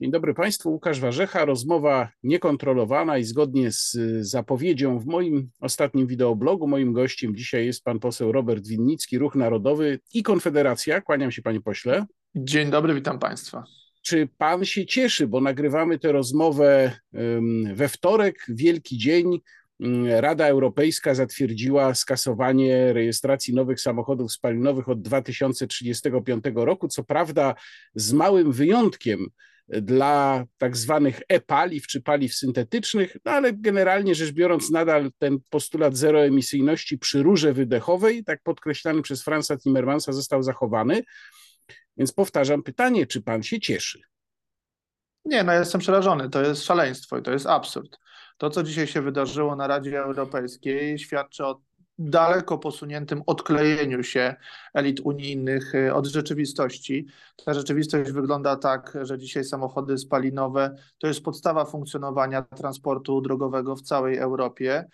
Dzień dobry Państwu, Łukasz Warzecha. Rozmowa niekontrolowana i zgodnie z zapowiedzią w moim ostatnim wideoblogu. Moim gościem dzisiaj jest pan poseł Robert Winnicki, Ruch Narodowy i Konfederacja. Kłaniam się panie pośle. Dzień dobry, witam Państwa. Czy pan się cieszy, bo nagrywamy tę rozmowę we wtorek, wielki dzień. Rada Europejska zatwierdziła skasowanie rejestracji nowych samochodów spalinowych od 2035 roku. Co prawda, z małym wyjątkiem dla tak zwanych e-paliw czy paliw syntetycznych, no ale generalnie rzecz biorąc, nadal ten postulat zeroemisyjności przy rurze wydechowej, tak podkreślany przez Franza Timmermansa, został zachowany. Więc powtarzam pytanie, czy pan się cieszy? Nie, no jestem przerażony. To jest szaleństwo i to jest absurd. To, co dzisiaj się wydarzyło na Radzie Europejskiej, świadczy o daleko posuniętym odklejeniu się elit unijnych y, od rzeczywistości. Ta rzeczywistość wygląda tak, że dzisiaj samochody spalinowe to jest podstawa funkcjonowania transportu drogowego w całej Europie.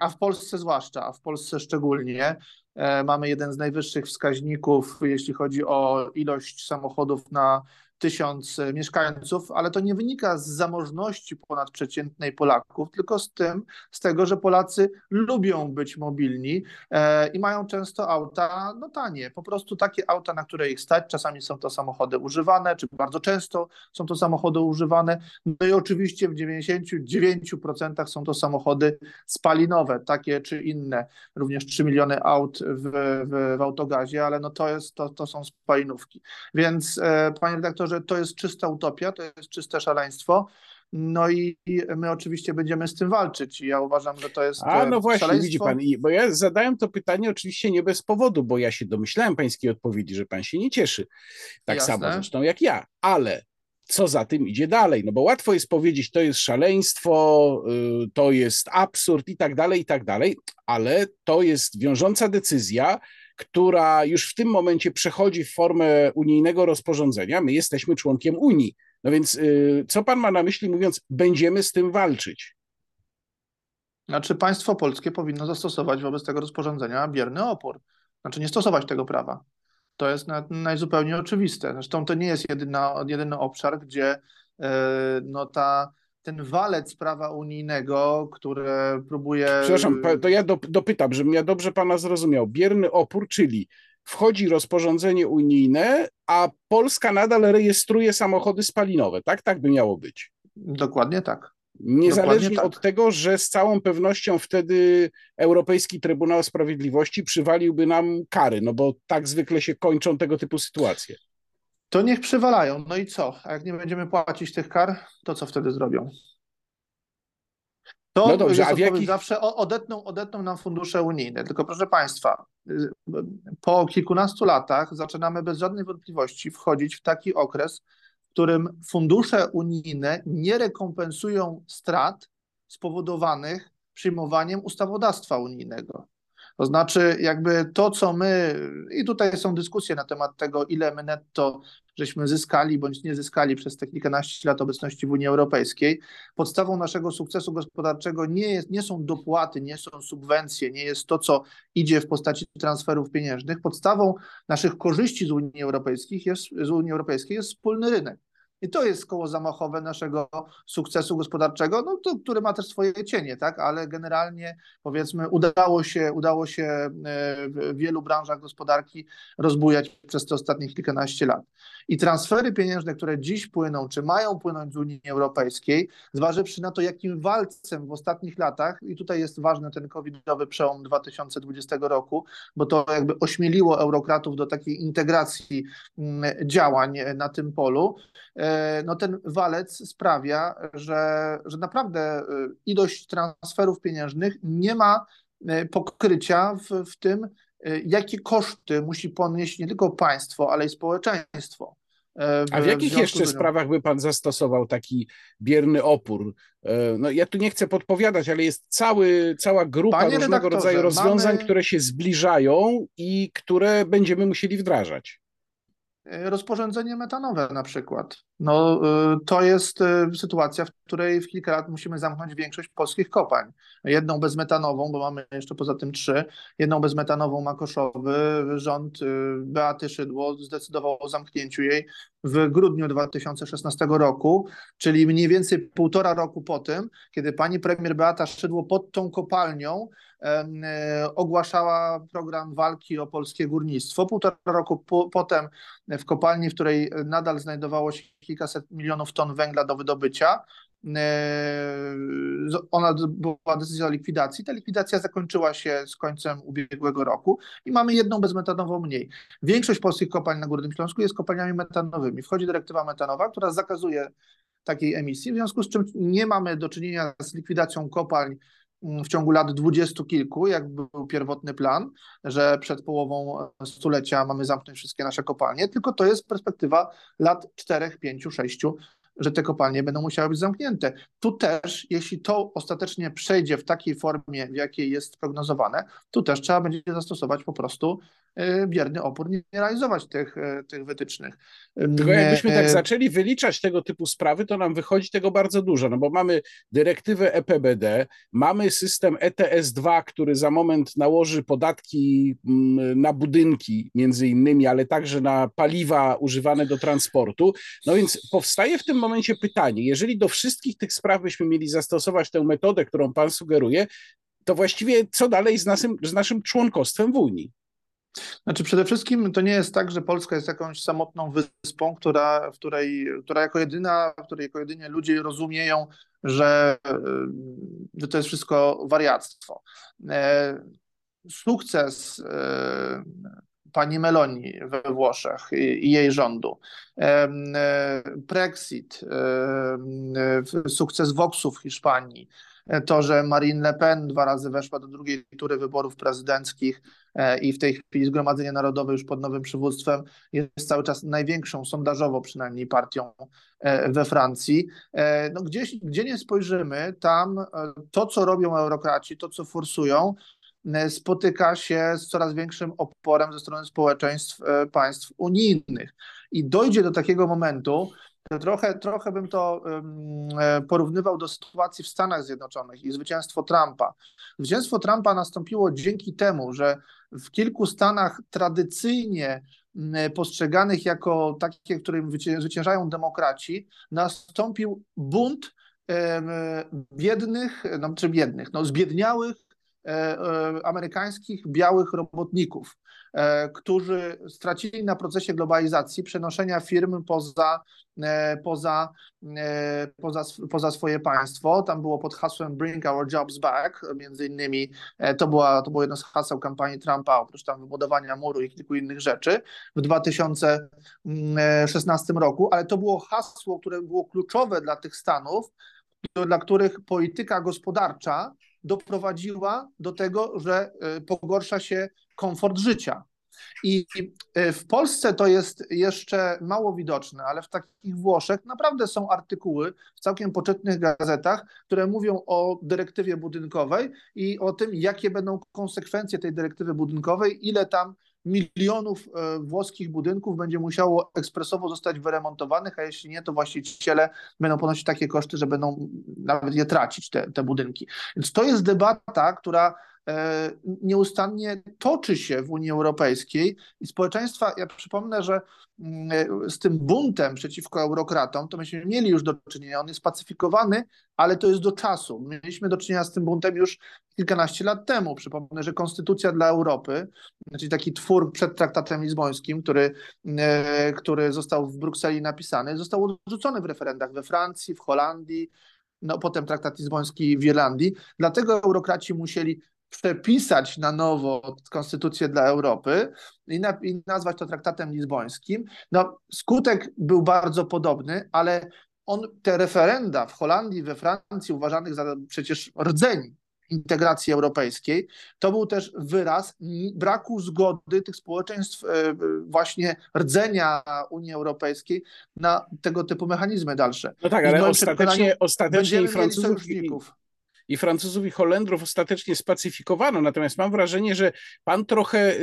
A w Polsce zwłaszcza, a w Polsce szczególnie, e, mamy jeden z najwyższych wskaźników, jeśli chodzi o ilość samochodów na tysiąc e, mieszkańców, ale to nie wynika z zamożności ponadprzeciętnej Polaków, tylko z tym, z tego, że Polacy lubią być mobilni e, i mają często auta no tanie, po prostu takie auta, na które ich stać, czasami są to samochody używane, czy bardzo często są to samochody używane, no i oczywiście w 99% są to samochody spalinowe, takie czy inne, również 3 miliony aut w, w, w autogazie, ale no to, jest, to, to są spalinówki. Więc e, panie redaktorze, że to jest czysta utopia, to jest czyste szaleństwo. No i my oczywiście będziemy z tym walczyć. I ja uważam, że to jest. A no właśnie, szaleństwo. widzi pan, bo ja zadałem to pytanie oczywiście nie bez powodu, bo ja się domyślałem pańskiej odpowiedzi, że pan się nie cieszy. Tak Jasne. samo zresztą jak ja, ale co za tym idzie dalej? No bo łatwo jest powiedzieć, to jest szaleństwo, y, to jest absurd i tak dalej, i tak dalej, ale to jest wiążąca decyzja, która już w tym momencie przechodzi w formę unijnego rozporządzenia. My jesteśmy członkiem Unii. No więc y, co pan ma na myśli, mówiąc, będziemy z tym walczyć? Znaczy, państwo polskie powinno zastosować wobec tego rozporządzenia bierny opór. Znaczy, nie stosować tego prawa. To jest najzupełniej oczywiste. Zresztą to nie jest jedyna, jedyny obszar, gdzie yy, no, ta ten walec prawa unijnego, które próbuje. Przepraszam, to ja dopytam, żebym ja dobrze pana zrozumiał. Bierny opór, czyli wchodzi rozporządzenie unijne, a Polska nadal rejestruje samochody spalinowe, tak? Tak by miało być. Dokładnie tak. Niezależnie tak. od tego, że z całą pewnością wtedy Europejski Trybunał Sprawiedliwości przywaliłby nam kary, no bo tak zwykle się kończą tego typu sytuacje to niech przywalają. No i co? A jak nie będziemy płacić tych kar, to co wtedy zrobią? To no dobrze, a w jakich... zawsze odetną, odetną nam fundusze unijne. Tylko proszę Państwa, y, po kilkunastu latach zaczynamy bez żadnej wątpliwości wchodzić w taki okres, w którym fundusze unijne nie rekompensują strat spowodowanych przyjmowaniem ustawodawstwa unijnego. To znaczy, jakby to, co my, i tutaj są dyskusje na temat tego, ile my netto żeśmy zyskali bądź nie zyskali przez te kilkanaście lat obecności w Unii Europejskiej. Podstawą naszego sukcesu gospodarczego nie, jest, nie są dopłaty, nie są subwencje, nie jest to, co idzie w postaci transferów pieniężnych. Podstawą naszych korzyści z Unii Europejskiej jest, z Unii Europejskiej jest wspólny rynek. I to jest koło zamachowe naszego sukcesu gospodarczego, no to, który ma też swoje cienie, tak? ale generalnie powiedzmy udało się, udało się e, w wielu branżach gospodarki rozbujać przez te ostatnie kilkanaście lat. I transfery pieniężne, które dziś płyną, czy mają płynąć z Unii Europejskiej, zważywszy na to, jakim walcem w ostatnich latach, i tutaj jest ważny ten covidowy przełom 2020 roku, bo to jakby ośmieliło eurokratów do takiej integracji mm, działań na tym polu, e, no ten walec sprawia, że, że naprawdę e, ilość transferów pieniężnych nie ma e, pokrycia w, w tym, jakie koszty musi ponieść nie tylko państwo, ale i społeczeństwo. E, A w jakich w jeszcze sprawach by pan zastosował taki bierny opór? E, no ja tu nie chcę podpowiadać, ale jest cały, cała grupa Panie różnego rodzaju rozwiązań, mamy... które się zbliżają i które będziemy musieli wdrażać. E, rozporządzenie metanowe na przykład. no y, to jest y, sytuacja, w której w kilka lat musimy zamknąć większość polskich kopalń. Jedną bezmetanową, bo mamy jeszcze poza tym trzy, jedną bezmetanową Makoszowy. Rząd y, Beaty Szydło zdecydował o zamknięciu jej w grudniu 2016 roku, czyli mniej więcej półtora roku po tym, kiedy pani premier Beata Szydło pod tą kopalnią E, ogłaszała program walki o polskie górnictwo. Półtora roku po, potem w kopalni, w której nadal znajdowało się kilkaset milionów ton węgla do wydobycia, e, ona była decyzja o likwidacji. Ta likwidacja zakończyła się z końcem ubiegłego roku i mamy jedną bezmetanową mniej. Większość polskich kopalń na Górnym Śląsku jest kopalniami metanowymi. Wchodzi dyrektywa metanowa, która zakazuje takiej emisji, w związku z czym nie mamy do czynienia z likwidacją kopalń w ciągu lat dwudziestu kilku, jak był pierwotny plan, że przed połową stulecia mamy zamknąć wszystkie nasze kopalnie, tylko to jest perspektywa lat czterech, pięciu, sześciu, że te kopalnie będą musiały być zamknięte. Tu też, jeśli to ostatecznie przejdzie w takiej formie, w jakiej jest prognozowane, tu też trzeba będzie zastosować po prostu bierny opór, nie realizować tych, e, tych wytycznych. Tylko jakbyśmy tak zaczęli wyliczać tego typu sprawy, to nam wychodzi tego bardzo dużo, no bo mamy dyrektywę EPBD, mamy system ETS2, który za moment nałoży podatki mm, na budynki między innymi, ale także na paliwa używane do transportu. No więc powstaje w tym momencie pytanie, jeżeli do wszystkich tych spraw byśmy mieli zastosować tę metodę, którą pan sugeruje, to właściwie co dalej z naszym, z naszym członkostwem w Unii? Znaczy przede wszystkim to nie jest tak, że Polska jest jakąś samotną wyspą, która, w której, która jako jedyna, w której jako jedynie ludzie rozumieją, że, że to jest wszystko wariactwo. E, sukces e, pani Meloni we Włoszech i jej rządu, e, Brexit, sukces Voxu w Hiszpanii, to, że Marine Le Pen dwa razy weszła do drugiej tury wyborów prezydenckich e, i w tej chwili Zgromadzenie Narodowe już pod nowym przywództwem jest cały czas największą, sondażowo przynajmniej, partią e, we Francji. E, no gdzieś, gdzie nie spojrzymy, tam to, co robią eurokraci, to, co forsują, spotyka się z coraz większym oporem ze strony społeczeństw państw unijnych. I dojdzie do takiego momentu, Trochę, trochę bym to e, porównywał do sytuacji w Stanach Zjednoczonych i zwycięstwo Trumpa. Zwycięstwo Trumpa nastąpiło dzięki temu, że w kilku stanach tradycyjnie postrzeganych jako takie, którym zwyciężają demokraci, nastąpił bunt biednych, no, czy biednych, no, zbiedniałych amerykańskich białych robotników. E, którzy stracili na procesie globalizacji przenoszenia firm poza, e, poza, e, poza, poza swoje państwo. Tam było pod hasłem Bring Our Jobs Back, między innymi to, była, to było jedno z haseł kampanii Trumpa, oprócz tam wybudowania muru i kilku innych rzeczy w 2016 roku, ale to było hasło, które było kluczowe dla tych Stanów, dla których polityka gospodarcza doprowadziła do tego, że pogorsza się komfort życia. I e, w Polsce to jest jeszcze mało widoczne, ale w takich Włoszech naprawdę są artykuły w całkiem poczytnych gazetach, które mówią o dyrektywie budynkowej i o tym, jakie będą konsekwencje tej dyrektywy budynkowej, ile tam milionów e, włoskich budynków będzie musiało ekspresowo zostać wyremontowanych, a jeśli nie, to właściciele będą ponosić takie koszty, że będą nawet je tracić, te, te budynki. Więc to jest debata, która nieustannie toczy się w Unii Europejskiej i społeczeństwa, ja przypomnę, że mm, z tym buntem przeciwko eurokratom, to myśmy mieli już do czynienia, on jest pacyfikowany, ale to jest do czasu. Mieliśmy do czynienia z tym buntem już kilkanaście lat temu. Przypomnę, że Konstytucja dla Europy, czyli taki twór przed traktatem lizbońskim, który, e, który został w Brukseli napisany, został odrzucony w referendach we Francji, w Holandii, no, potem traktat lizboński w Irlandii. Dlatego eurokraci musieli przepisać na nowo konstytucję dla Europy i, na, i nazwać to traktatem lizbońskim. No, skutek był bardzo podobny, ale on, te referenda w Holandii, we Francji, uważanych za przecież rdzeń integracji europejskiej, to był też wyraz braku zgody tych społeczeństw e, właśnie rdzenia Unii Europejskiej na tego typu mechanizmy dalsze. No tak, ale ostatecznie, ostatecznie Francuzów, i Francuzów i Holendrów ostatecznie spacyfikowano. Natomiast mam wrażenie, że pan trochę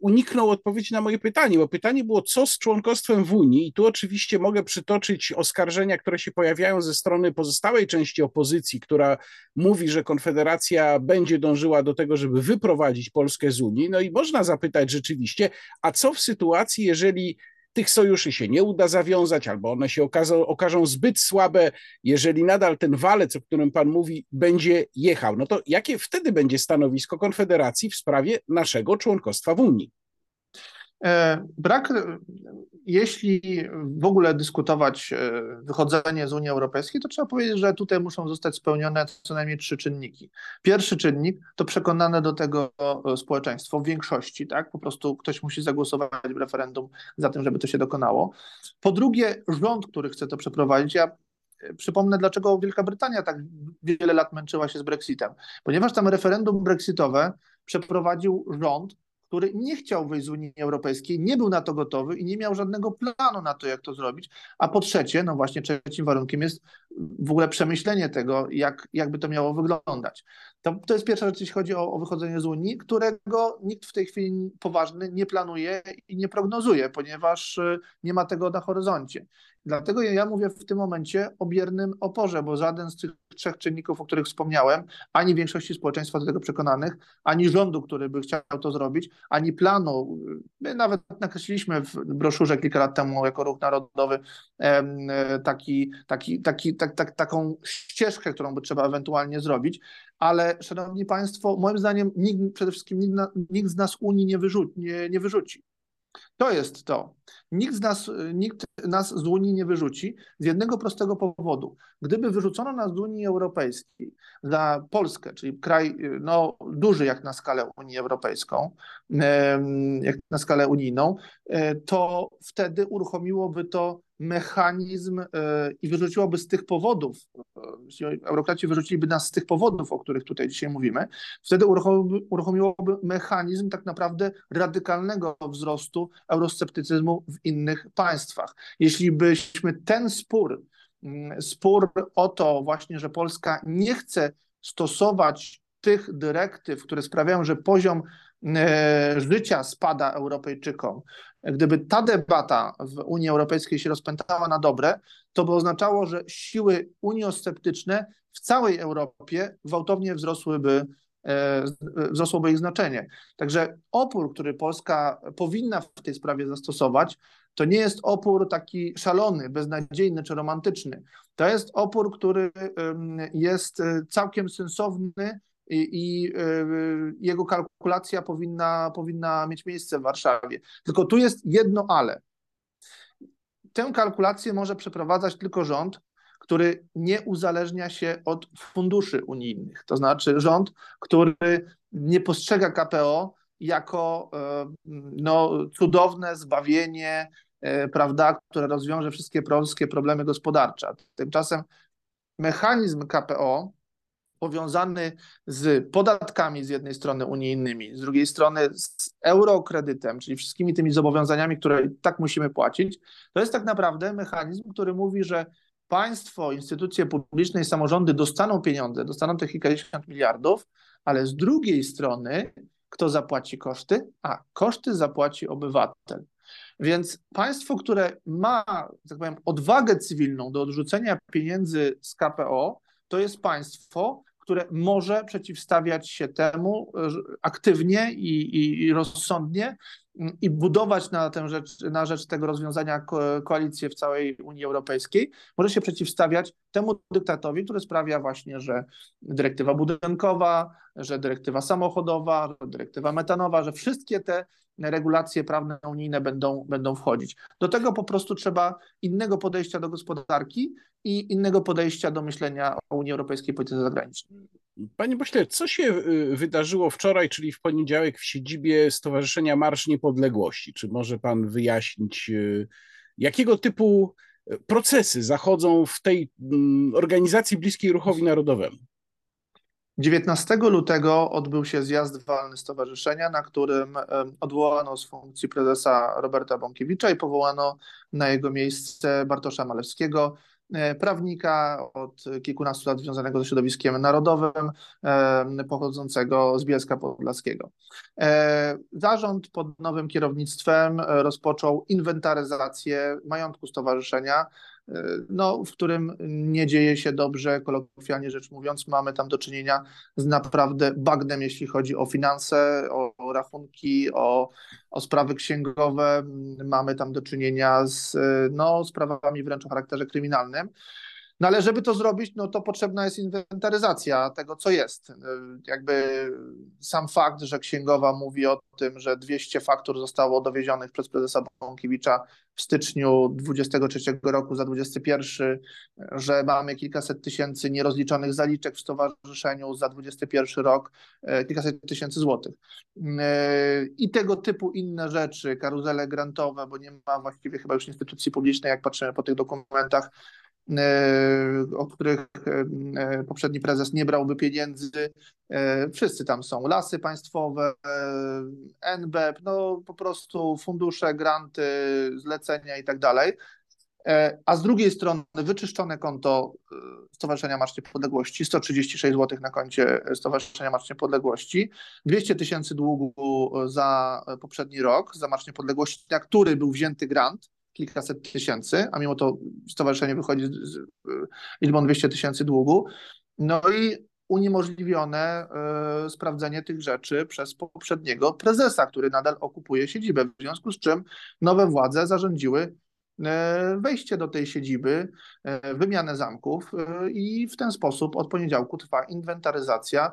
uniknął odpowiedzi na moje pytanie, bo pytanie było, co z członkostwem w Unii? I tu oczywiście mogę przytoczyć oskarżenia, które się pojawiają ze strony pozostałej części opozycji, która mówi, że Konfederacja będzie dążyła do tego, żeby wyprowadzić Polskę z Unii. No i można zapytać rzeczywiście, a co w sytuacji, jeżeli tych sojuszy się nie uda zawiązać, albo one się okażą, okażą zbyt słabe, jeżeli nadal ten walec, o którym Pan mówi, będzie jechał, no to jakie wtedy będzie stanowisko Konfederacji w sprawie naszego członkostwa w Unii? E, brak, jeśli w ogóle dyskutować e, wychodzenie z Unii Europejskiej, to trzeba powiedzieć, że tutaj muszą zostać spełnione co najmniej trzy czynniki. Pierwszy czynnik to przekonane do tego e, społeczeństwo w większości, tak? Po prostu ktoś musi zagłosować w referendum za tym, żeby to się dokonało. Po drugie, rząd, który chce to przeprowadzić. Ja przypomnę, dlaczego Wielka Brytania tak wiele lat męczyła się z Brexitem. Ponieważ tam referendum brexitowe przeprowadził rząd, który nie chciał wyjść z Unii Europejskiej, nie był na to gotowy i nie miał żadnego planu na to, jak to zrobić. A po trzecie, no właśnie trzecim warunkiem jest w ogóle przemyślenie tego, jak, jakby to miało wyglądać. To, to jest pierwsza rzecz, jeśli chodzi o, o wychodzenie z Unii, którego nikt w tej chwili poważny nie planuje i nie prognozuje, ponieważ y, nie ma tego na horyzoncie. Dlatego ja mówię w tym momencie o biernym oporze, bo żaden z tych trzech czynników, o których wspomniałem, ani większości społeczeństwa do tego przekonanych, ani rządu, który by chciał to zrobić, ani planu. My nawet nakreśliliśmy w broszurze kilka lat temu jako ruch narodowy taki, taki, taki, tak, tak, taką ścieżkę, którą by trzeba ewentualnie zrobić, ale szanowni państwo, moim zdaniem nikt, przede wszystkim nikt, nikt z nas Unii nie, wyrzuci, nie, nie wyrzuci. To jest to. Nikt, z nas, nikt nas z Unii nie wyrzuci z jednego prostego powodu. Gdyby wyrzucono nas z Unii Europejskiej za Polskę, czyli kraj no, duży jak na skalę Unii Europejską, jak na skalę unijną, e, to wtedy uruchomiłoby to mechanizm e, i wyrzuciłoby z tych powodów, e, eurokraci wyrzuciliby nas z tych powodów, o których tutaj dzisiaj mówimy, wtedy uruchomiłoby, uruchomiłoby mechanizm tak naprawdę radykalnego wzrostu eurosceptycyzmu w innych państwach. Jeśli byśmy ten spór, spór o to właśnie, że Polska nie chce stosować tych dyrektyw, które sprawiają, że poziom e, życia spada Europejczykom, gdyby ta debata w Unii Europejskiej się rozpętała na dobre, to by oznaczało, że siły uniosceptyczne w całej Europie gwałtownie wzrosłyby, e, wzrosłoby ich znaczenie. Także opór, który Polska powinna w tej sprawie zastosować, to nie jest opór taki szalony, beznadziejny czy romantyczny. To jest opór, który jest e, całkiem sensowny i, y, jego kalkulacja powinna, powinna mieć miejsce w Warszawie. Tylko tu jest jedno ale. Tę kalkulację może przeprowadzać tylko rząd, który nie uzależnia się od funduszy unijnych. To znaczy rząd, który nie postrzega KPO jako y, no, cudowne zbawienie, y, prawda, które rozwiąże wszystkie polskie problemy gospodarcze. Tymczasem mechanizm KPO powiązany z podatkami z jednej strony unijnymi, z drugiej strony z eurokredytem, czyli wszystkimi tymi zobowiązaniami, które tak musimy płacić, to jest tak naprawdę mechanizm, który mówi, że państwo, instytucje publiczne i samorządy dostaną pieniądze, dostaną te kilkadziesiąt miliardów, ale z drugiej strony kto zapłaci koszty? A koszty zapłaci obywatel. Więc państwo, które ma, tak powiem, odwagę cywilną do odrzucenia pieniędzy z KPO, to jest państwo, które może przeciwstawiać się temu aktywnie i, i rozsądnie i budować na, tę rzecz, na rzecz tego rozwiązania koalicję w całej Unii Europejskiej, może się przeciwstawiać temu dyktatowi, który sprawia właśnie, że dyrektywa budynkowa, że dyrektywa samochodowa, że dyrektywa metanowa, że wszystkie te regulacje prawne unijne będą, będą wchodzić. Do tego po prostu trzeba innego podejścia do gospodarki i innego podejścia do myślenia o Unii Europejskiej polityce zagranicznej. Panie pośle, co się y, wydarzyło wczoraj, czyli w poniedziałek w siedzibie Stowarzyszenia Marsz Niepodległości? Czy może pan wyjaśnić, y, jakiego typu y, procesy zachodzą w tej mm, organizacji bliskiej ruchowi narodowemu? 19 lutego odbył się zjazd walny stowarzyszenia, na którym odwołano z funkcji prezesa Roberta Bąkiewicza i powołano na jego miejsce Bartosza Malewskiego, prawnika od kilkunastu lat związanego ze środowiskiem narodowym, pochodzącego z Bielska Podlaskiego. Zarząd pod nowym kierownictwem rozpoczął inwentaryzację majątku stowarzyszenia, no, w którym nie dzieje się dobrze, kolokwialnie rzecz mówiąc. Mamy tam do czynienia z naprawdę bagnem, jeśli chodzi o finanse, o, rachunki, o, o sprawy księgowe. Mamy tam do czynienia z no, sprawami wręcz o charakterze kryminalnym. No ale żeby to zrobić, no to potrzebna jest inwentaryzacja tego, co jest. Jakby sam fakt, że księgowa mówi o tym, że 200 faktur zostało dowiezionych przez prezesa Bąkiewicza w styczniu 23 roku za 21, że mamy kilkaset tysięcy nierozliczonych zaliczek w stowarzyszeniu za 21 rok, e, kilkaset tysięcy złotych. E, I tego typu inne rzeczy, karuzele grantowe, bo nie ma właściwie chyba już instytucji publicznej, jak patrzymy po tych dokumentach, E, o których e, poprzedni prezes nie brałby pieniędzy. E, wszyscy tam są, lasy państwowe, NBEP, no po prostu fundusze, granty, zlecenia i tak dalej. A z drugiej strony wyczyszczone konto Stowarzyszenia Marsz Niepodległości, 136 zł na koncie Stowarzyszenia Marsz Niepodległości, 200 tysięcy długu za poprzedni rok, za Marsz Niepodległości, na który był wzięty grant, kilkaset tysięcy, a mimo to stowarzyszenie wychodzi z liczbą 200 tysięcy długu. No i uniemożliwione y, sprawdzenie tych rzeczy przez poprzedniego prezesa, który nadal okupuje siedzibę, w związku z czym nowe władze zarządziły y, wejście do tej siedziby, y, wymianę zamków i w ten sposób od poniedziałku trwa inwentaryzacja,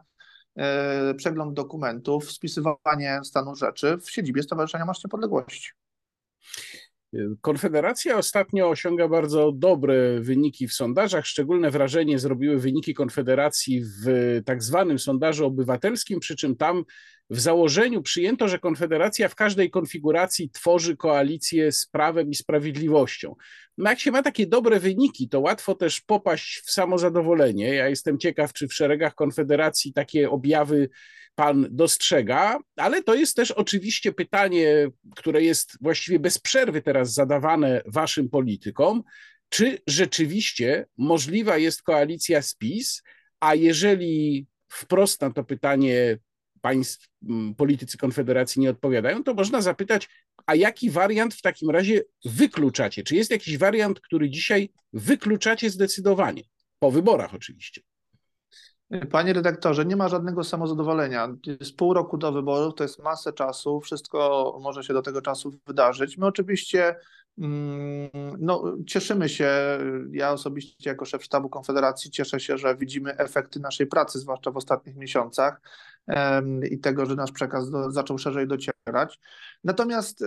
przegląd dokumentów, spisywanie stanu rzeczy w siedzibie Stowarzyszenia Marsz Niepodległości. Konfederacja ostatnio osiąga bardzo dobre wyniki w sondażach. Szczególne wrażenie zrobiły wyniki Konfederacji w tak zwanym sondażu obywatelskim, przy czym tam w założeniu przyjęto, że Konfederacja w każdej konfiguracji tworzy koalicję z prawem i sprawiedliwością. No jak się ma takie dobre wyniki, to łatwo też popaść w samozadowolenie. Ja jestem ciekaw, czy w szeregach Konfederacji takie objawy pan dostrzega, ale to jest też oczywiście pytanie, które jest właściwie bez przerwy teraz zadawane waszym politykom, czy rzeczywiście możliwa jest koalicja z PiS, a jeżeli wprost na to pytanie państw, politycy Konfederacji nie odpowiadają, to można zapytać, a jaki wariant w takim razie wykluczacie? Czy jest jakiś wariant, który dzisiaj wykluczacie zdecydowanie? Po wyborach oczywiście. Panie redaktorze, nie ma żadnego samozadowolenia. Jest pół roku do wyborów, to jest masę czasu, wszystko może się do tego czasu wydarzyć. My oczywiście mm, no, cieszymy się, ja osobiście jako szef sztabu Konfederacji cieszę się, że widzimy efekty naszej pracy, zwłaszcza w ostatnich miesiącach i tego, że nasz przekaz do, zaczął szerzej docierać. Natomiast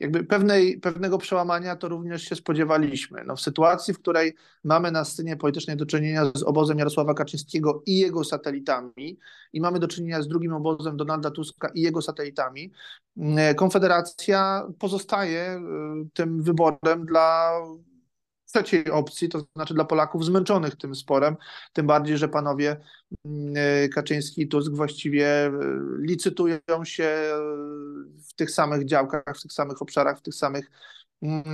jakby pewnej, pewnego przełamania to również się spodziewaliśmy. No, w sytuacji, w której mamy na scenie politycznej do czynienia z obozem Jarosława Kaczyńskiego i jego satelitami i mamy do czynienia z drugim obozem Donalda Tuska i jego satelitami, Konfederacja pozostaje tym wyborem dla trzeciej opcji, to znaczy dla Polaków zmęczonych tym sporem, tym bardziej, że panowie mm, e, Kaczyński i Tusk właściwie e, licytują się e, w tych samych działkach, w tych samych obszarach, w tych samych mm,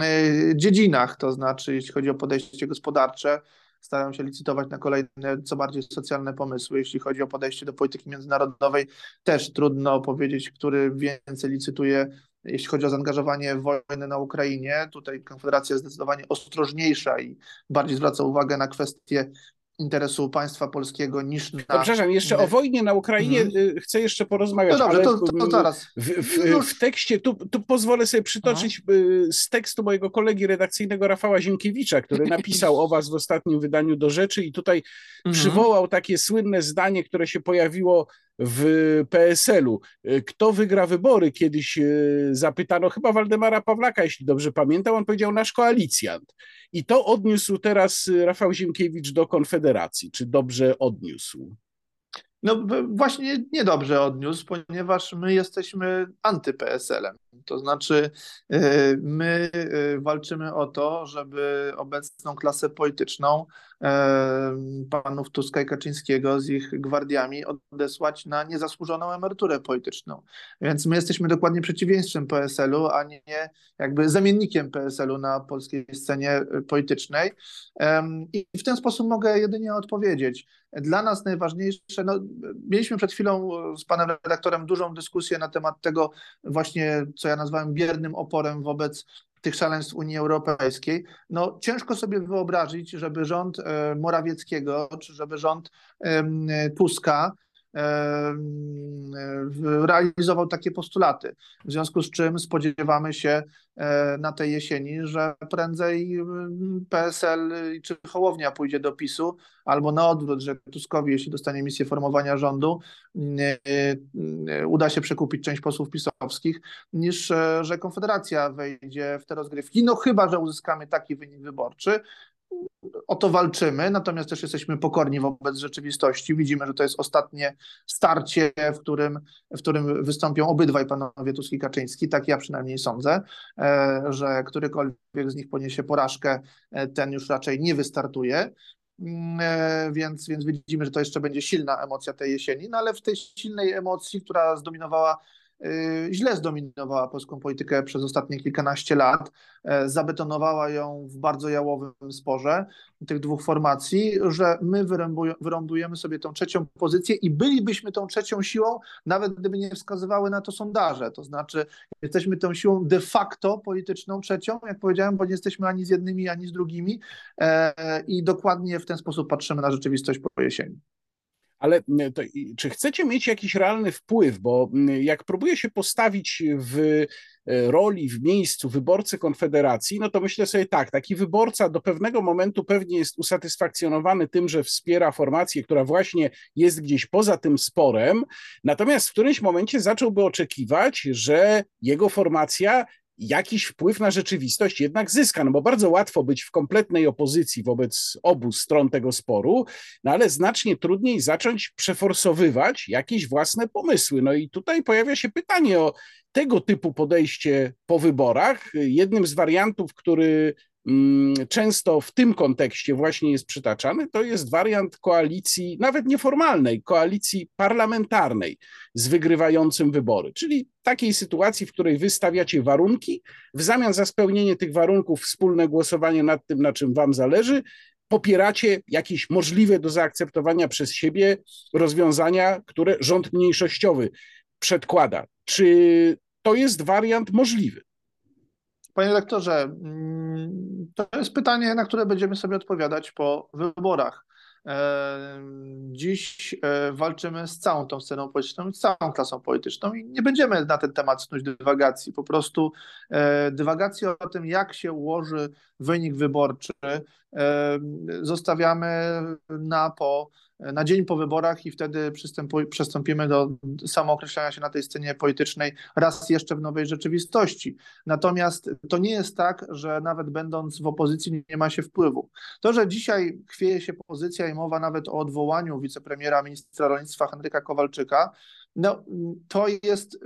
dziedzinach, to znaczy jeśli chodzi o podejście gospodarcze, starają się licytować na kolejne, co bardziej socjalne pomysły. Jeśli chodzi o podejście do polityki międzynarodowej, też trudno powiedzieć, który więcej licytuje jeśli chodzi o zaangażowanie w wojnę na Ukrainie, tutaj Konfederacja jest zdecydowanie ostrożniejsza i bardziej zwraca uwagę na kwestie interesu państwa polskiego niż na... No, przepraszam, jeszcze o wojnie na Ukrainie mm. chcę jeszcze porozmawiać, no dobrze, to, to zaraz. W, w, w, tekście, tu, tu pozwolę sobie przytoczyć Aha. Y, z tekstu mojego kolegi redakcyjnego Rafała Ziemkiewicza, który napisał o was w ostatnim wydaniu do rzeczy i tutaj mm. przywołał takie słynne zdanie, które się pojawiło w PSL-u. Kto wygra wybory? Kiedyś e, zapytano chyba Waldemara Pawlaka, jeśli dobrze pamiętam, on powiedział nasz koalicjant. I to odniósł teraz Rafał Ziemkiewicz do Konfederacji. Czy dobrze odniósł? No właśnie niedobrze odniósł, ponieważ my jesteśmy anty-PSL-em. To znaczy y, my y, walczymy o to, żeby obecną klasę polityczną y, panów Tuska i Kaczyńskiego z ich gwardiami odesłać na niezasłużoną emeryturę polityczną. Więc my jesteśmy dokładnie przeciwieństwem PSL-u, a nie jakby zamiennikiem PSL-u na polskiej scenie politycznej. I w ten sposób mogę jedynie odpowiedzieć. Dla nas najważniejsze, no, mieliśmy przed chwilą z panem redaktorem dużą dyskusję na temat tego właśnie, co ja nazwałem biernym oporem wobec tych szaleństw Unii Europejskiej. No, ciężko sobie wyobrazić, żeby rząd e, Morawieckiego, czy żeby rząd Tuska realizował takie postulaty. W związku z czym spodziewamy się e, na tej jesieni, że prędzej PSL czy Hołownia pójdzie do PiSu, albo na odwrót, że Tuskowi, jeśli dostanie misję formowania rządu, uda się przekupić część posłów pisowskich, niż e, że Konfederacja wejdzie w te rozgrywki. No chyba, że uzyskamy taki wynik wyborczy, o to walczymy, natomiast też jesteśmy pokorni wobec rzeczywistości. Widzimy, że to jest ostatnie starcie, w którym, w którym wystąpią obydwaj panowie Tusk i Kaczyński, tak ja przynajmniej sądzę, e, że którykolwiek z nich poniesie porażkę, e, ten już raczej nie wystartuje. Mm, e, więc, więc widzimy, że to jeszcze będzie silna emocja tej jesieni, no ale w tej silnej emocji, która zdominowała źle zdominowała polską politykę przez ostatnie kilkanaście lat, e, zabetonowała ją w bardzo jałowym sporze tych dwóch formacji, że my wyrąbujemy sobie tą trzecią pozycję i bylibyśmy tą trzecią siłą, nawet gdyby nie wskazywały na to sondaże. To znaczy, jesteśmy tą siłą de facto polityczną trzecią, jak powiedziałem, bo nie jesteśmy ani z jednymi, ani z drugimi e, i dokładnie w ten sposób patrzymy na rzeczywistość po jesieni. Ale to, czy chcecie mieć jakiś realny wpływ? Bo jak próbuję się postawić w e, roli, w miejscu wyborcy Konfederacji, no to myślę sobie tak, taki wyborca do pewnego momentu pewnie jest usatysfakcjonowany tym, że wspiera formację, która właśnie jest gdzieś poza tym sporem, natomiast w którymś momencie zacząłby oczekiwać, że jego formacja jakiś wpływ na rzeczywistość jednak zyska, no bo bardzo łatwo być w kompletnej opozycji wobec obu stron tego sporu, no ale znacznie trudniej zacząć przeforsowywać jakieś własne pomysły. No i tutaj pojawia się pytanie o tego typu podejście po wyborach. Jednym z wariantów, który często w tym kontekście właśnie jest przytaczany, to jest wariant koalicji, nawet nieformalnej, koalicji parlamentarnej z wygrywającym wybory, czyli takiej sytuacji, w której wystawiacie warunki, w zamian za spełnienie tych warunków wspólne głosowanie nad tym, na czym wam zależy, popieracie jakieś możliwe do zaakceptowania przez siebie rozwiązania, które rząd mniejszościowy przedkłada. Czy to jest wariant możliwy? Panie lektorze, mm, to jest pytanie, na które będziemy sobie odpowiadać po wyborach. E, dziś e, walczymy z całą tą sceną polityczną, z całą klasą polityczną i nie będziemy na ten temat snuć dywagacji. Po prostu e, dywagację o tym, jak się ułoży wynik wyborczy, zostawiamy na po na dzień po wyborach i wtedy przystąpimy do samookreślania się na tej scenie politycznej raz jeszcze w nowej rzeczywistości. Natomiast to nie jest tak, że nawet będąc w opozycji nie ma się wpływu. To, że dzisiaj chwieje się pozycja i mowa nawet o odwołaniu wicepremiera ministra rolnictwa Henryka Kowalczyka, no, to jest y,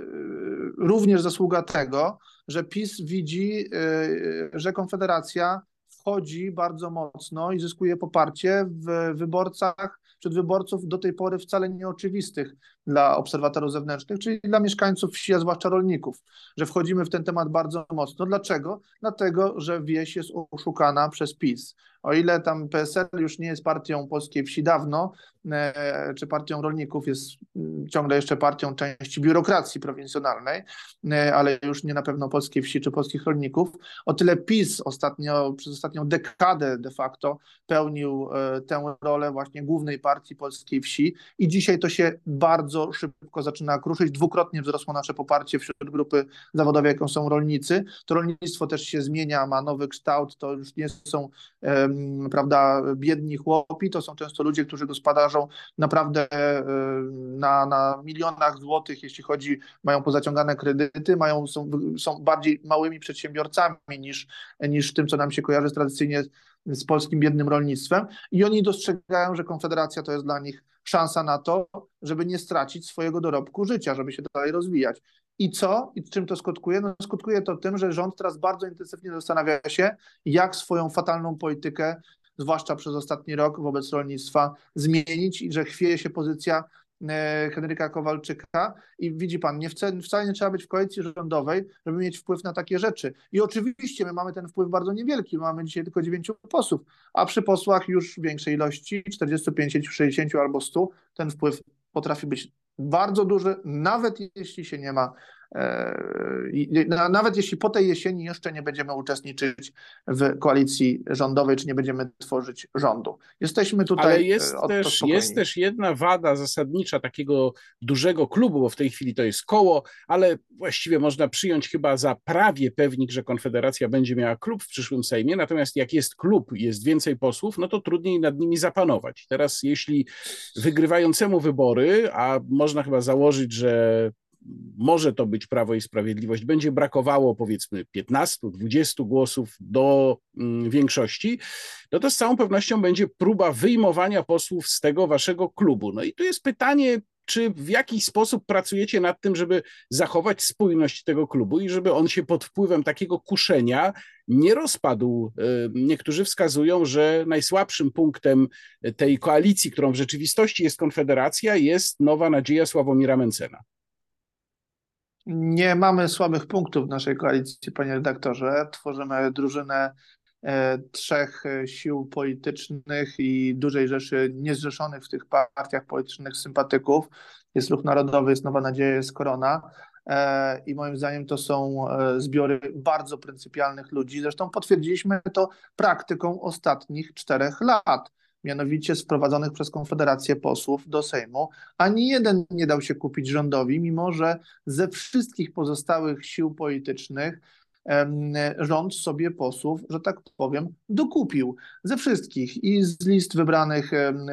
również zasługa tego, że PiS widzi, y, że Konfederacja wchodzi bardzo mocno i zyskuje poparcie w wyborcach wśród wyborców do tej pory wcale nieoczywistych dla obserwatorów zewnętrznych, czyli dla mieszkańców wsi, a zwłaszcza rolników, że wchodzimy w ten temat bardzo mocno. Dlaczego? Dlatego, że wieś jest oszukana przez PiS. O ile tam PSL już nie jest partią polskiej wsi dawno, e, czy partią rolników, jest mm, ciągle jeszcze partią części biurokracji prowincjonalnej, e, ale już nie na pewno polskiej wsi czy polskich rolników, o tyle PiS ostatnio, przez ostatnią dekadę de facto pełnił e, tę rolę właśnie głównej partii polskiej wsi i dzisiaj to się bardzo szybko zaczyna kruszyć. Dwukrotnie wzrosło nasze poparcie wśród grupy zawodowej, jaką są rolnicy. To rolnictwo też się zmienia, ma nowy kształt, to już nie są prawda, biedni chłopi, to są często ludzie, którzy gospodarzą naprawdę na, na milionach złotych, jeśli chodzi, mają pozaciągane kredyty, mają, są, są bardziej małymi przedsiębiorcami niż, niż tym, co nam się kojarzy tradycyjnie z polskim biednym rolnictwem i oni dostrzegają, że Konfederacja to jest dla nich szansa na to, żeby nie stracić swojego dorobku życia, żeby się dalej rozwijać. I co? I czym to skutkuje? No, skutkuje to tym, że rząd teraz bardzo intensywnie zastanawia się, jak swoją fatalną politykę, zwłaszcza przez ostatni rok wobec rolnictwa, zmienić i że chwieje się pozycja Henryka Kowalczyka i widzi pan, nie wcale, wcale nie trzeba być w koalicji rządowej, żeby mieć wpływ na takie rzeczy. I oczywiście my mamy ten wpływ bardzo niewielki, mamy dzisiaj tylko dziewięciu posłów, a przy posłach już większej ilości, 45, 60 albo 100, ten wpływ potrafi być bardzo duży, nawet jeśli się nie ma E, nawet jeśli po tej jesieni jeszcze nie będziemy uczestniczyć w koalicji rządowej, czy nie będziemy tworzyć rządu. Jesteśmy tutaj. Ale jest, e, też, jest też jedna wada zasadnicza takiego dużego klubu, bo w tej chwili to jest koło, ale właściwie można przyjąć chyba za prawie pewnik, że Konfederacja będzie miała klub w przyszłym Sejmie. Natomiast jak jest klub jest więcej posłów, no to trudniej nad nimi zapanować. Teraz, jeśli wygrywającemu wybory, a można chyba założyć, że może to być Prawo i Sprawiedliwość, będzie brakowało powiedzmy 15-20 głosów do mm, większości, no to z całą pewnością będzie próba wyjmowania posłów z tego waszego klubu. No i tu jest pytanie, czy w jakiś sposób pracujecie nad tym, żeby zachować spójność tego klubu i żeby on się pod wpływem takiego kuszenia nie rozpadł? E, niektórzy wskazują, że najsłabszym punktem tej koalicji, którą w rzeczywistości jest Konfederacja, jest nowa nadzieja Sławomira Mencena. Nie mamy słabych punktów w naszej koalicji, panie redaktorze. Tworzymy drużynę e, trzech e, sił politycznych i dużej rzeszy niezrzeszonych w tych partiach politycznych sympatyków. Jest Ruch Narodowy, jest Nowa Nadzieja, jest Korona. E, I moim zdaniem to są zbiory bardzo pryncypialnych ludzi. Zresztą potwierdziliśmy to praktyką ostatnich czterech lat mianowicie sprowadzonych przez Konfederację posłów do Sejmu. Ani jeden nie dał się kupić rządowi, mimo że ze wszystkich pozostałych sił politycznych rząd sobie posłów, że tak powiem, dokupił ze wszystkich i z list wybranych,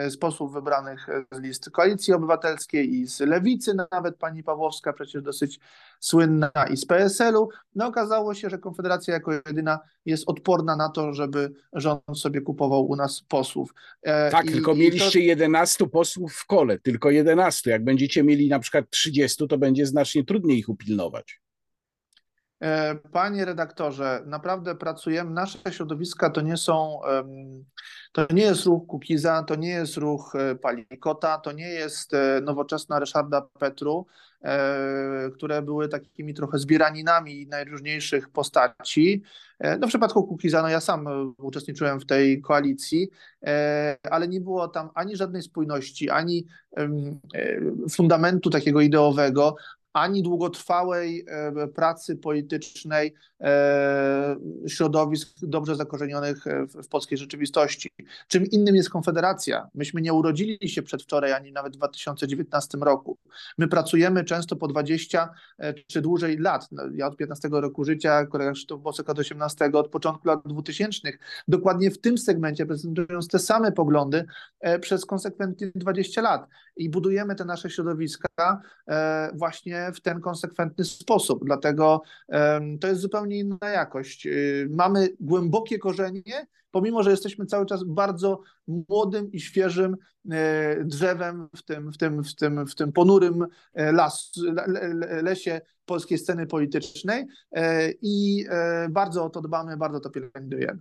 z posłów wybranych z list Koalicji Obywatelskiej i z Lewicy, nawet pani Pawłowska przecież dosyć słynna i z PSL-u. No okazało się, że Konfederacja jako jedyna jest odporna na to, żeby rząd sobie kupował u nas posłów. E, tak, I, tylko mieliście to... 11 posłów w kole, tylko 11. Jak będziecie mieli na przykład 30, to będzie znacznie trudniej ich upilnować. E, panie redaktorze, naprawdę pracujemy, nasze środowiska to nie są, to nie jest ruch Kukiza, to nie jest ruch e, Palikota, to nie jest e, nowoczesna Ryszarda Petru, które były takimi trochę zbieraninami najróżniejszych postaci. No w przypadku Kukiza, no ja sam uczestniczyłem w tej koalicji, ale nie było tam ani żadnej spójności, ani fundamentu takiego ideowego, ani długotrwałej e, pracy politycznej e, środowisk dobrze zakorzenionych w polskiej rzeczywistości. Czym innym jest Konfederacja. Myśmy nie urodzili się przedwczoraj, ani nawet w 2019 roku. My pracujemy często po 20 e, czy dłużej lat. No, ja od 15 roku życia, kolega Krzysztof Bosek od 18, od początku lat 2000. Dokładnie w tym segmencie prezentując te same poglądy przez konsekwentnie 20 lat. I budujemy te nasze środowiska właśnie w ten konsekwentny sposób. Dlatego to jest zupełnie inna jakość. Y, mamy głębokie korzenie, pomimo że jesteśmy cały czas bardzo młodym i świeżym e, drzewem w tym, w tym, w tym, w tym ponurym e, las, lesie polskiej sceny politycznej e, i bardzo o to dbamy, bardzo to pielęgnujemy.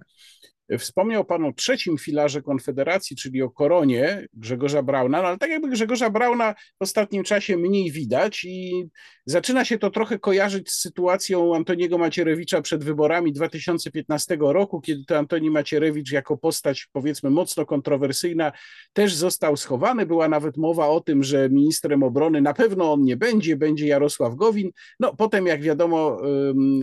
Wspomniał Pan o trzecim filarze Konfederacji, czyli o koronie Grzegorza Brauna, no ale tak jakby Grzegorza Brauna w ostatnim czasie mniej widać i zaczyna się to trochę kojarzyć z sytuacją Antoniego Macierewicza przed wyborami 2015 roku, kiedy to Antoni Macierewicz jako postać powiedzmy mocno kontrowersyjna też został schowany. Była nawet mowa o tym, że ministrem obrony na pewno on nie będzie, będzie Jarosław Gowin. No potem jak wiadomo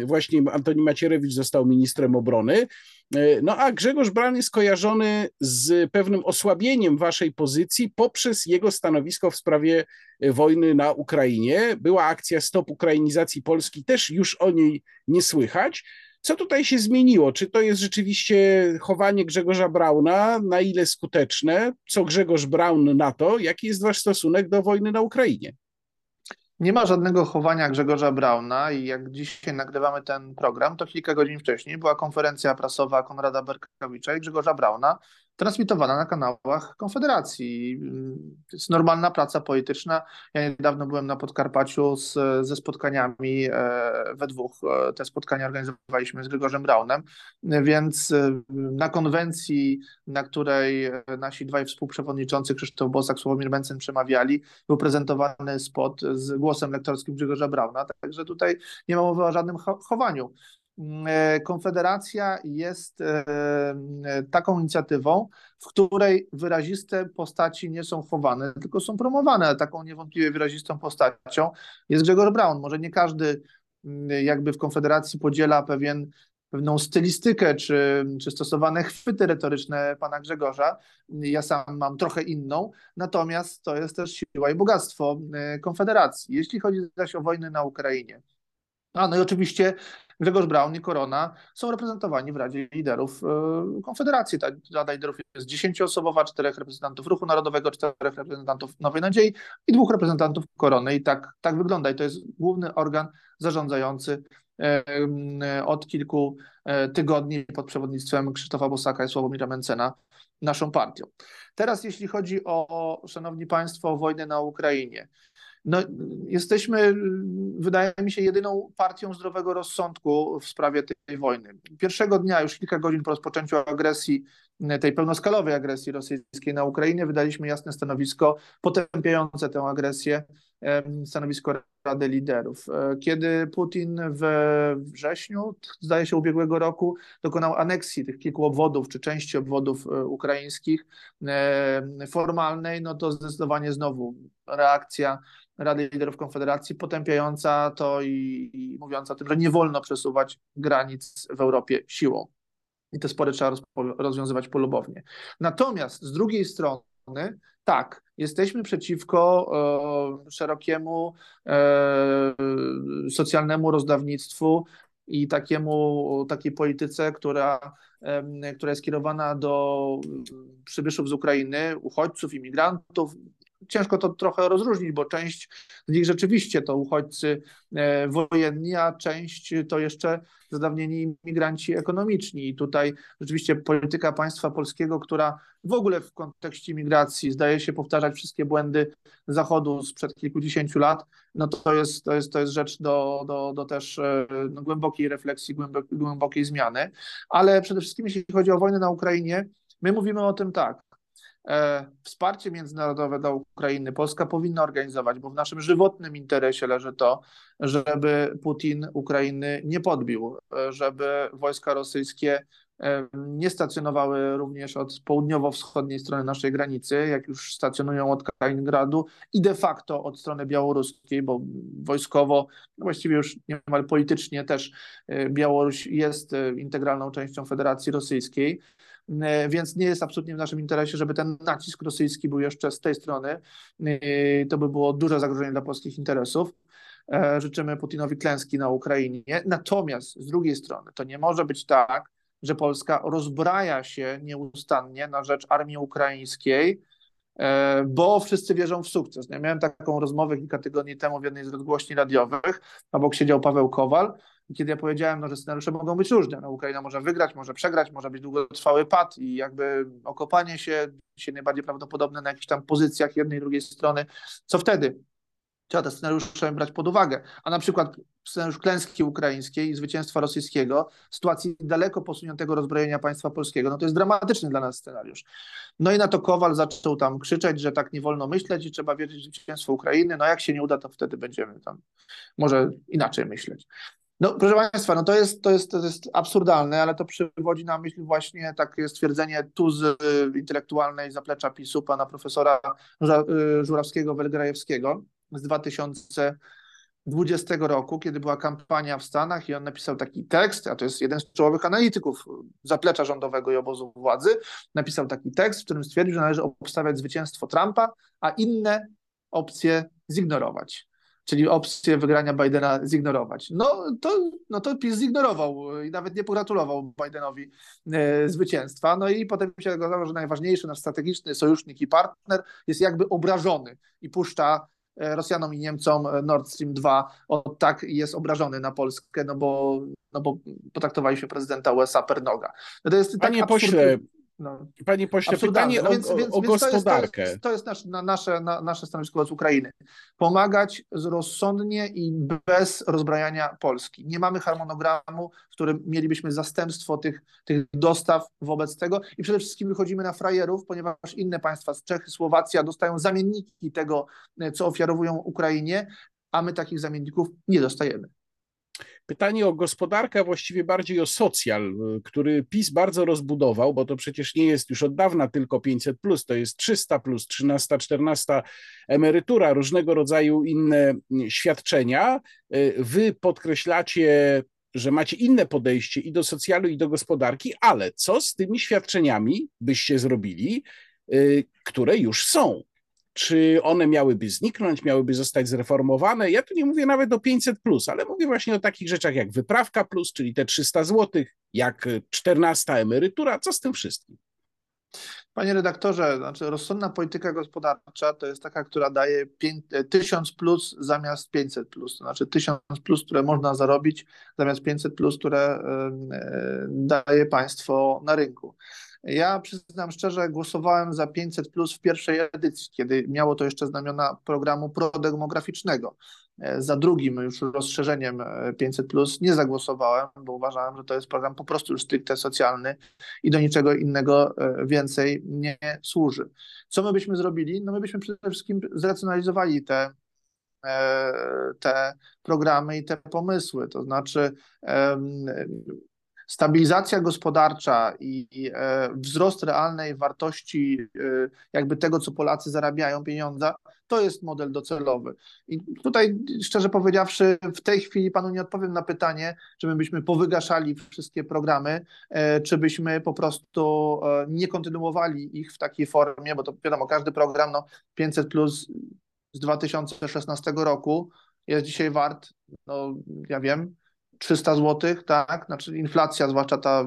właśnie Antoni Macierewicz został ministrem obrony. E, no a Grzegorz Braun jest kojarzony z pewnym osłabieniem waszej pozycji poprzez jego stanowisko w sprawie e, wojny na Ukrainie. Była akcja Stop Ukrainizacji Polski, też już o niej nie słychać. Co tutaj się zmieniło? Czy to jest rzeczywiście chowanie Grzegorza Brauna? Na ile skuteczne? Co Grzegorz Braun na to? Jaki jest wasz stosunek do wojny na Ukrainie? Nie ma żadnego chowania Grzegorza Brauna i jak dzisiaj nagrywamy ten program, to kilka godzin wcześniej była konferencja prasowa Konrada Berkowicza i Grzegorza Brauna, transmitowana na kanałach Konfederacji. To jest normalna praca polityczna. Ja niedawno byłem na Podkarpaciu z, ze spotkaniami e, we dwóch. E, te spotkania organizowaliśmy z Grzegorzem Braunem, więc e, na konwencji, na której nasi dwaj współprzewodniczący Krzysztof Bosak, Sławomir Mencen przemawiali, był prezentowany spot z głosem lektorskim Grzegorza Brauna, także tutaj nie ma mowy o żadnym chowaniu. E, Konfederacja jest e, taką inicjatywą, w której wyraziste postaci nie są chowane, tylko są promowane. Taką niewątpliwie wyrazistą postacią jest Grzegorz Braun. Może nie każdy jakby w Konfederacji podziela pewien, pewną stylistykę czy, czy stosowane chwyty retoryczne pana Grzegorza. Ja sam mam trochę inną, natomiast to jest też siła i bogactwo e, Konfederacji. Jeśli chodzi zaś o wojnę na Ukrainie, a no i oczywiście Grzegorz Braun i Korona są reprezentowani w Radzie Liderów e, Konfederacji. Ta Rada Liderów jest dziesięcioosobowa, czterech reprezentantów Ruchu Narodowego, czterech reprezentantów Nowej Nadziei i dwóch reprezentantów Korony. I tak, tak wygląda. I to jest główny organ zarządzający e, od kilku e, tygodni pod przewodnictwem Krzysztofa Bosaka i Sławomira Mencena naszą partią. Teraz jeśli chodzi o, szanowni państwo, wojnę na Ukrainie. No, jesteśmy, wydaje mi się, jedyną partią zdrowego rozsądku w sprawie tej wojny. Pierwszego dnia, już kilka godzin po rozpoczęciu agresji, tej pełnoskalowej agresji rosyjskiej na Ukrainę, wydaliśmy jasne stanowisko potępiające tę agresję, stanowisko Rady Liderów. E, kiedy Putin we wrześniu, zdaje się, ubiegłego roku, dokonał aneksji tych kilku obwodów, czy części obwodów e, ukraińskich formalnej, no to zdecydowanie znowu reakcja Rady Liderów Konfederacji, potępiająca to i, i mówiąca o tym, że nie wolno przesuwać granic w Europie siłą. I te spory trzeba rozwiązywać polubownie. Natomiast z drugiej strony, tak, jesteśmy przeciwko e, szerokiemu e, socjalnemu rozdawnictwu i takiemu, takiej polityce, która, e, która jest kierowana do przybyszów z Ukrainy, uchodźców, imigrantów, ciężko to trochę rozróżnić, bo część z nich rzeczywiście to uchodźcy e, wojenni, a część to jeszcze zadawnieni imigranci ekonomiczni. I tutaj rzeczywiście polityka państwa polskiego, która w ogóle w kontekście migracji zdaje się powtarzać wszystkie błędy Zachodu sprzed kilkudziesięciu lat, no to jest, to jest, to jest rzecz do, do, do też e, no, głębokiej refleksji, głębokiej, zmiany. Ale przede wszystkim jeśli chodzi o wojnę na Ukrainie, my mówimy o tym tak, wsparcie międzynarodowe dla Ukrainy Polska powinna organizować, bo w naszym żywotnym interesie leży to, żeby Putin Ukrainy nie podbił, e, żeby wojska rosyjskie e, nie stacjonowały również od południowo-wschodniej strony naszej granicy, jak już stacjonują od Kaliningradu i de facto od strony białoruskiej, bo wojskowo, no właściwie już niemal politycznie też Białoruś jest integralną częścią Federacji Rosyjskiej. E, więc nie jest absolutnie w naszym interesie, żeby ten nacisk rosyjski był jeszcze z tej strony. E, to by było duże zagrożenie dla polskich interesów. E, życzymy Putinowi klęski na Ukrainie. Natomiast z drugiej strony to nie może być tak, że Polska rozbraja się nieustannie na rzecz armii ukraińskiej, bo wszyscy wierzą w sukces. Ja miałem taką rozmowę kilka tygodni temu w jednej z rozgłośni radiowych, obok siedział Paweł Kowal i kiedy ja powiedziałem, no, że scenariusze mogą być różne, no, Ukraina może wygrać, może przegrać, może być długotrwały pad i jakby okopanie się, się najbardziej prawdopodobne na jakichś tam pozycjach jednej drugiej strony, co wtedy? Trzeba te scenariusze brać pod uwagę. A na przykład scenariusz klęski ukraińskiej i zwycięstwa rosyjskiego, sytuacji daleko posuniętego rozbrojenia państwa polskiego, no to jest dramatyczny dla nas scenariusz. No i na to Kowal zaczął tam krzyczeć, że tak nie wolno myśleć i trzeba wierzyć w zwycięstwo Ukrainy. No jak się nie uda, to wtedy będziemy tam może inaczej myśleć. No, proszę Państwa, no to jest, to, jest, to jest absurdalne, ale to przywodzi na myśl właśnie takie stwierdzenie tuzy intelektualnej zaplecza PiSu pana profesora y, Żurawskiego-Welgrajewskiego z 2020 roku, kiedy była kampania w Stanach i on napisał taki tekst, a to jest jeden z czołowych analityków zaplecza rządowego i obozu władzy, napisał taki tekst, w którym stwierdził, że należy obstawiać zwycięstwo Trumpa, a inne opcje zignorować czyli opcję wygrania Bidena zignorować. No to, no to PiS zignorował i nawet nie pogratulował Bidenowi e, zwycięstwa. No i potem się okazało, że najważniejszy nasz strategiczny sojusznik i partner jest jakby obrażony i puszcza e, Rosjanom i Niemcom Nord Stream 2 o tak jest obrażony na Polskę, no bo, no bo potraktowaliśmy prezydenta USA per noga. No to jest tak Panie pośle, no. Panie pośle, pytanie no więc, o, więc, o gospodarkę. To jest, to jest, to jest nasz, na nasze, na, nasze stanowisko wobec Ukrainy. Pomagać rozsądnie i bez rozbrajania Polski. Nie mamy harmonogramu, w którym mielibyśmy zastępstwo tych, tych dostaw wobec tego i przede wszystkim wychodzimy na frajerów, ponieważ inne państwa, z Czechy, Słowacja dostają zamienniki tego, co ofiarowują Ukrainie, a my takich zamienników nie dostajemy. Pytanie o gospodarkę, a właściwie bardziej o socjal, który PiS bardzo rozbudował, bo to przecież nie jest już od dawna tylko 500, plus, to jest 300, plus, 13, 14 emerytura, różnego rodzaju inne świadczenia. Wy podkreślacie, że macie inne podejście i do socjalu, i do gospodarki, ale co z tymi świadczeniami byście zrobili, które już są? Czy one miałyby zniknąć, miałyby zostać zreformowane. Ja tu nie mówię nawet o 500, plus, ale mówię właśnie o takich rzeczach jak wyprawka plus, czyli te 300 zł, jak 14 emerytura. Co z tym wszystkim? Panie redaktorze, znaczy rozsądna polityka gospodarcza to jest taka, która daje 1000 plus zamiast 500 plus. To znaczy 1000 plus, które można zarobić zamiast 500 plus, które daje państwo na rynku. Ja przyznam szczerze, głosowałem za 500 plus w pierwszej edycji, kiedy miało to jeszcze znamiona programu prodemograficznego. E, za drugim już rozszerzeniem 500 e, plus nie zagłosowałem, bo uważałem, że to jest program po prostu już stricte socjalny i do niczego innego e, więcej nie służy. Co my byśmy zrobili? No my byśmy przede wszystkim zracjonalizowali te te programy i te pomysły. To znaczy, stabilizacja gospodarcza i e, wzrost realnej wartości e, jakby tego, co Polacy zarabiają, pieniądza, to jest model docelowy. I tutaj, szczerze powiedziawszy, w tej chwili panu nie odpowiem na pytanie, czy my byśmy powygaszali wszystkie programy, e, czy byśmy po prostu nie kontynuowali ich w takiej formie, bo to wiadomo, każdy program, no 500 plus z 2016 roku jest dzisiaj wart, no ja wiem, 300 zł, tak, znaczy inflacja, zwłaszcza ta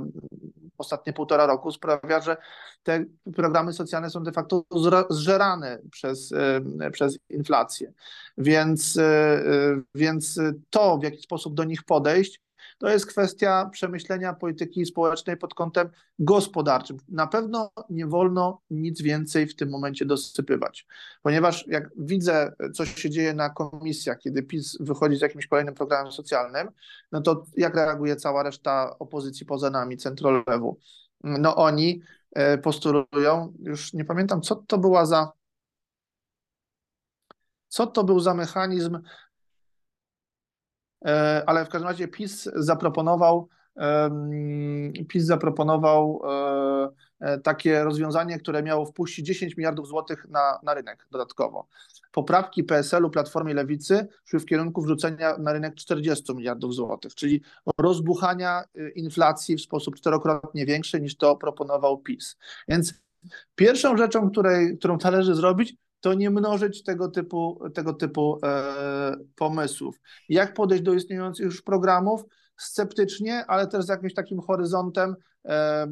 ostatnie półtora roku sprawia, że te programy socjalne są de facto zżerane przez, e, przez inflację. Więc, e, e, więc to, w jaki sposób do nich podejść, to jest kwestia przemyślenia polityki społecznej pod kątem gospodarczym. Na pewno nie wolno nic więcej w tym momencie dosypywać, ponieważ jak widzę, co się dzieje na komisjach, kiedy PiS wychodzi z jakimś kolejnym programem socjalnym, no to jak reaguje cała reszta opozycji poza nami, centrolewu? No oni e, postulują, już nie pamiętam, co to była za co to był za mechanizm ale w każdym razie PiS zaproponował PiS zaproponował e, e, takie rozwiązanie, które miało wpuścić 10 miliardów złotych na, na rynek dodatkowo. Poprawki PSL-u, Platformy Lewicy szły w kierunku wrzucenia na rynek 40 miliardów złotych, czyli rozbuchania y, inflacji w sposób czterokrotnie większy niż to proponował PiS. Więc pierwszą rzeczą, której, którą należy zrobić, to nie mnożyć tego typu, tego typu e, pomysłów. Jak podejść do istniejących już programów? Sceptycznie, ale też z jakimś takim horyzontem e, e,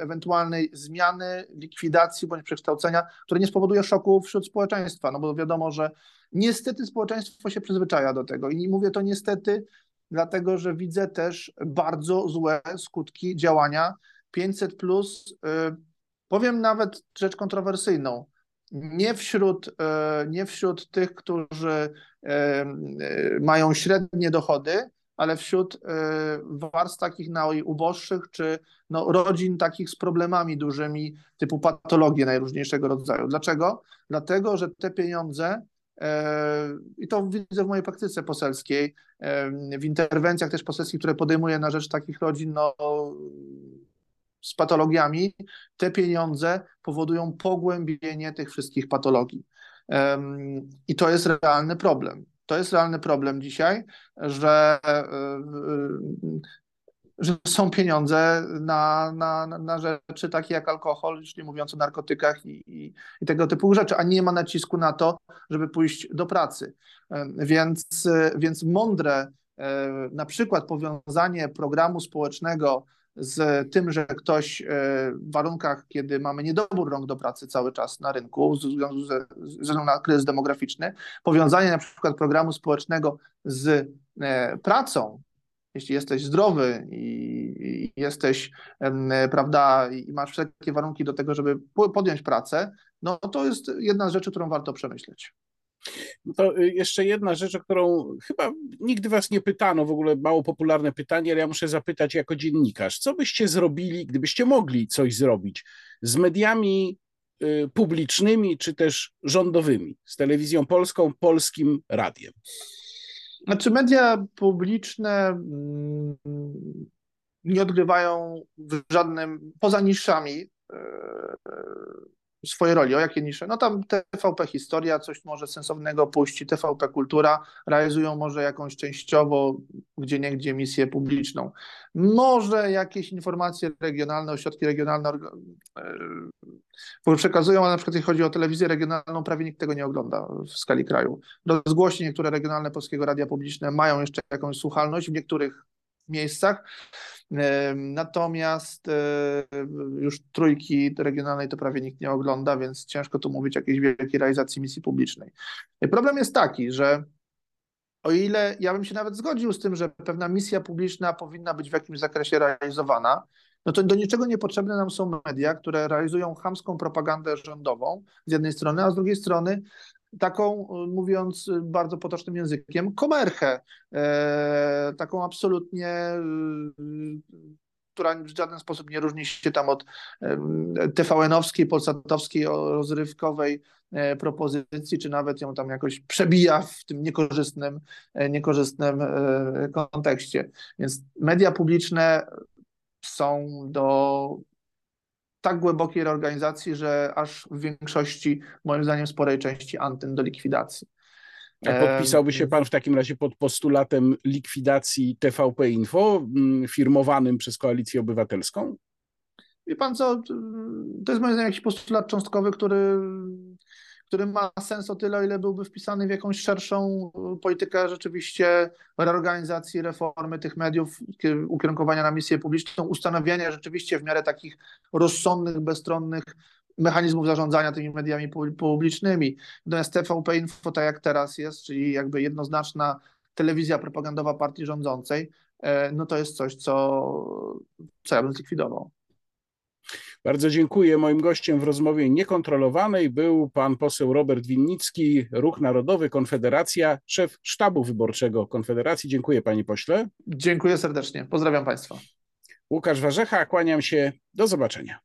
ewentualnej zmiany, likwidacji bądź przekształcenia, które nie spowoduje szoku wśród społeczeństwa, no bo wiadomo, że niestety społeczeństwo się przyzwyczaja do tego i mówię to niestety, dlatego że widzę też bardzo złe skutki działania 500 plus. E, powiem nawet rzecz kontrowersyjną nie wśród, e, nie wśród tych, którzy e, e, mają średnie dochody, ale wśród warstw takich najuboższych, czy no, rodzin takich z problemami dużymi, typu patologie najróżniejszego rodzaju. Dlaczego? Dlatego, że te pieniądze, i to widzę w mojej praktyce poselskiej, w interwencjach też poselskich, które podejmuję na rzecz takich rodzin, no, z patologiami, te pieniądze powodują pogłębienie tych wszystkich patologii. I to jest realny problem. To jest realny problem dzisiaj, że, e, że są pieniądze na, na, na rzeczy takie jak alkohol, już nie mówiąc o narkotykach i, i, i tego typu rzeczy, a nie ma nacisku na to, żeby pójść do pracy. Więc, więc mądre, e, na przykład powiązanie programu społecznego z tym, że ktoś e, w warunkach, kiedy mamy niedobór rąk do pracy cały czas na rynku, ze względu na kryzys demograficzny, powiązanie na przykład programu społecznego z e, pracą, jeśli jesteś zdrowy i jesteś, prawda, i masz wszelkie warunki do tego, żeby podjąć pracę, no to jest jedna z rzeczy, którą warto przemyśleć. No to y, jeszcze jedna rzecz, o którą chyba nigdy was nie pytano, w ogóle mało popularne pytanie, ale ja muszę zapytać jako dziennikarz, co byście zrobili, gdybyście mogli coś zrobić z mediami y, publicznymi czy też rządowymi, z telewizją polską, polskim radiem? Znaczy media publiczne mm, nie odgrywają w żadnym, poza niszami, e, swojej roli. O jakie nisze? No tam TVP Historia coś może sensownego puści, TVP Kultura realizują może jakąś częściowo gdzie niegdzie misję publiczną. Może jakieś informacje regionalne, ośrodki regionalne e, przekazują, ale na przykład jeśli chodzi o telewizję regionalną, prawie nikt tego nie ogląda w skali kraju. Rozgłośnie niektóre regionalne Polskiego Radia Publiczne mają jeszcze jakąś słuchalność w niektórych miejscach, Natomiast e, już trójki regionalnej to prawie nikt nie ogląda, więc ciężko tu mówić o jakiejś wielkiej realizacji misji publicznej. Problem jest taki, że o ile ja bym się nawet zgodził z tym, że pewna misja publiczna powinna być w jakimś zakresie realizowana, no to do niczego niepotrzebne nam są media, które realizują chamską propagandę rządową z jednej strony, a z drugiej strony taką, mówiąc bardzo potocznym językiem, komerchę, e, taką absolutnie, e, która w żaden sposób nie różni się tam od e, TVN-owskiej, polsatowskiej, rozrywkowej propozycji, czy nawet ją tam jakoś przebija w tym niekorzystnym, niekorzystnym kontekście. Więc media publiczne są do tak głębokiej reorganizacji, że aż w większości, moim zdaniem, sporej części antyn do likwidacji. A podpisałby się pan w takim razie pod postulatem likwidacji TVP Info, mm, firmowanym przez Koalicję Obywatelską? Wie pan co, to jest moim zdaniem jakiś postulat cząstkowy, który który ma sens o tyle, o ile byłby wpisany w jakąś szerszą y, politykę rzeczywiście reorganizacji, reformy tych mediów, ukierunkowania na misję publiczną, ustanowienia rzeczywiście w miarę takich rozsądnych, bezstronnych mechanizmów zarządzania tymi mediami publicznymi. Natomiast TVP Info, tak jak teraz jest, czyli jakby jednoznaczna telewizja propagandowa partii rządzącej, e, no to jest coś, co, co ja bym zlikwidował. Bardzo dziękuję. Moim gościem w rozmowie niekontrolowanej był pan poseł Robert Winnicki, Ruch Narodowy, Konfederacja, szef sztabu wyborczego Konfederacji. Dziękuję panie pośle. Dziękuję serdecznie. Pozdrawiam państwa. Łukasz Warzecha, kłaniam się. Do zobaczenia.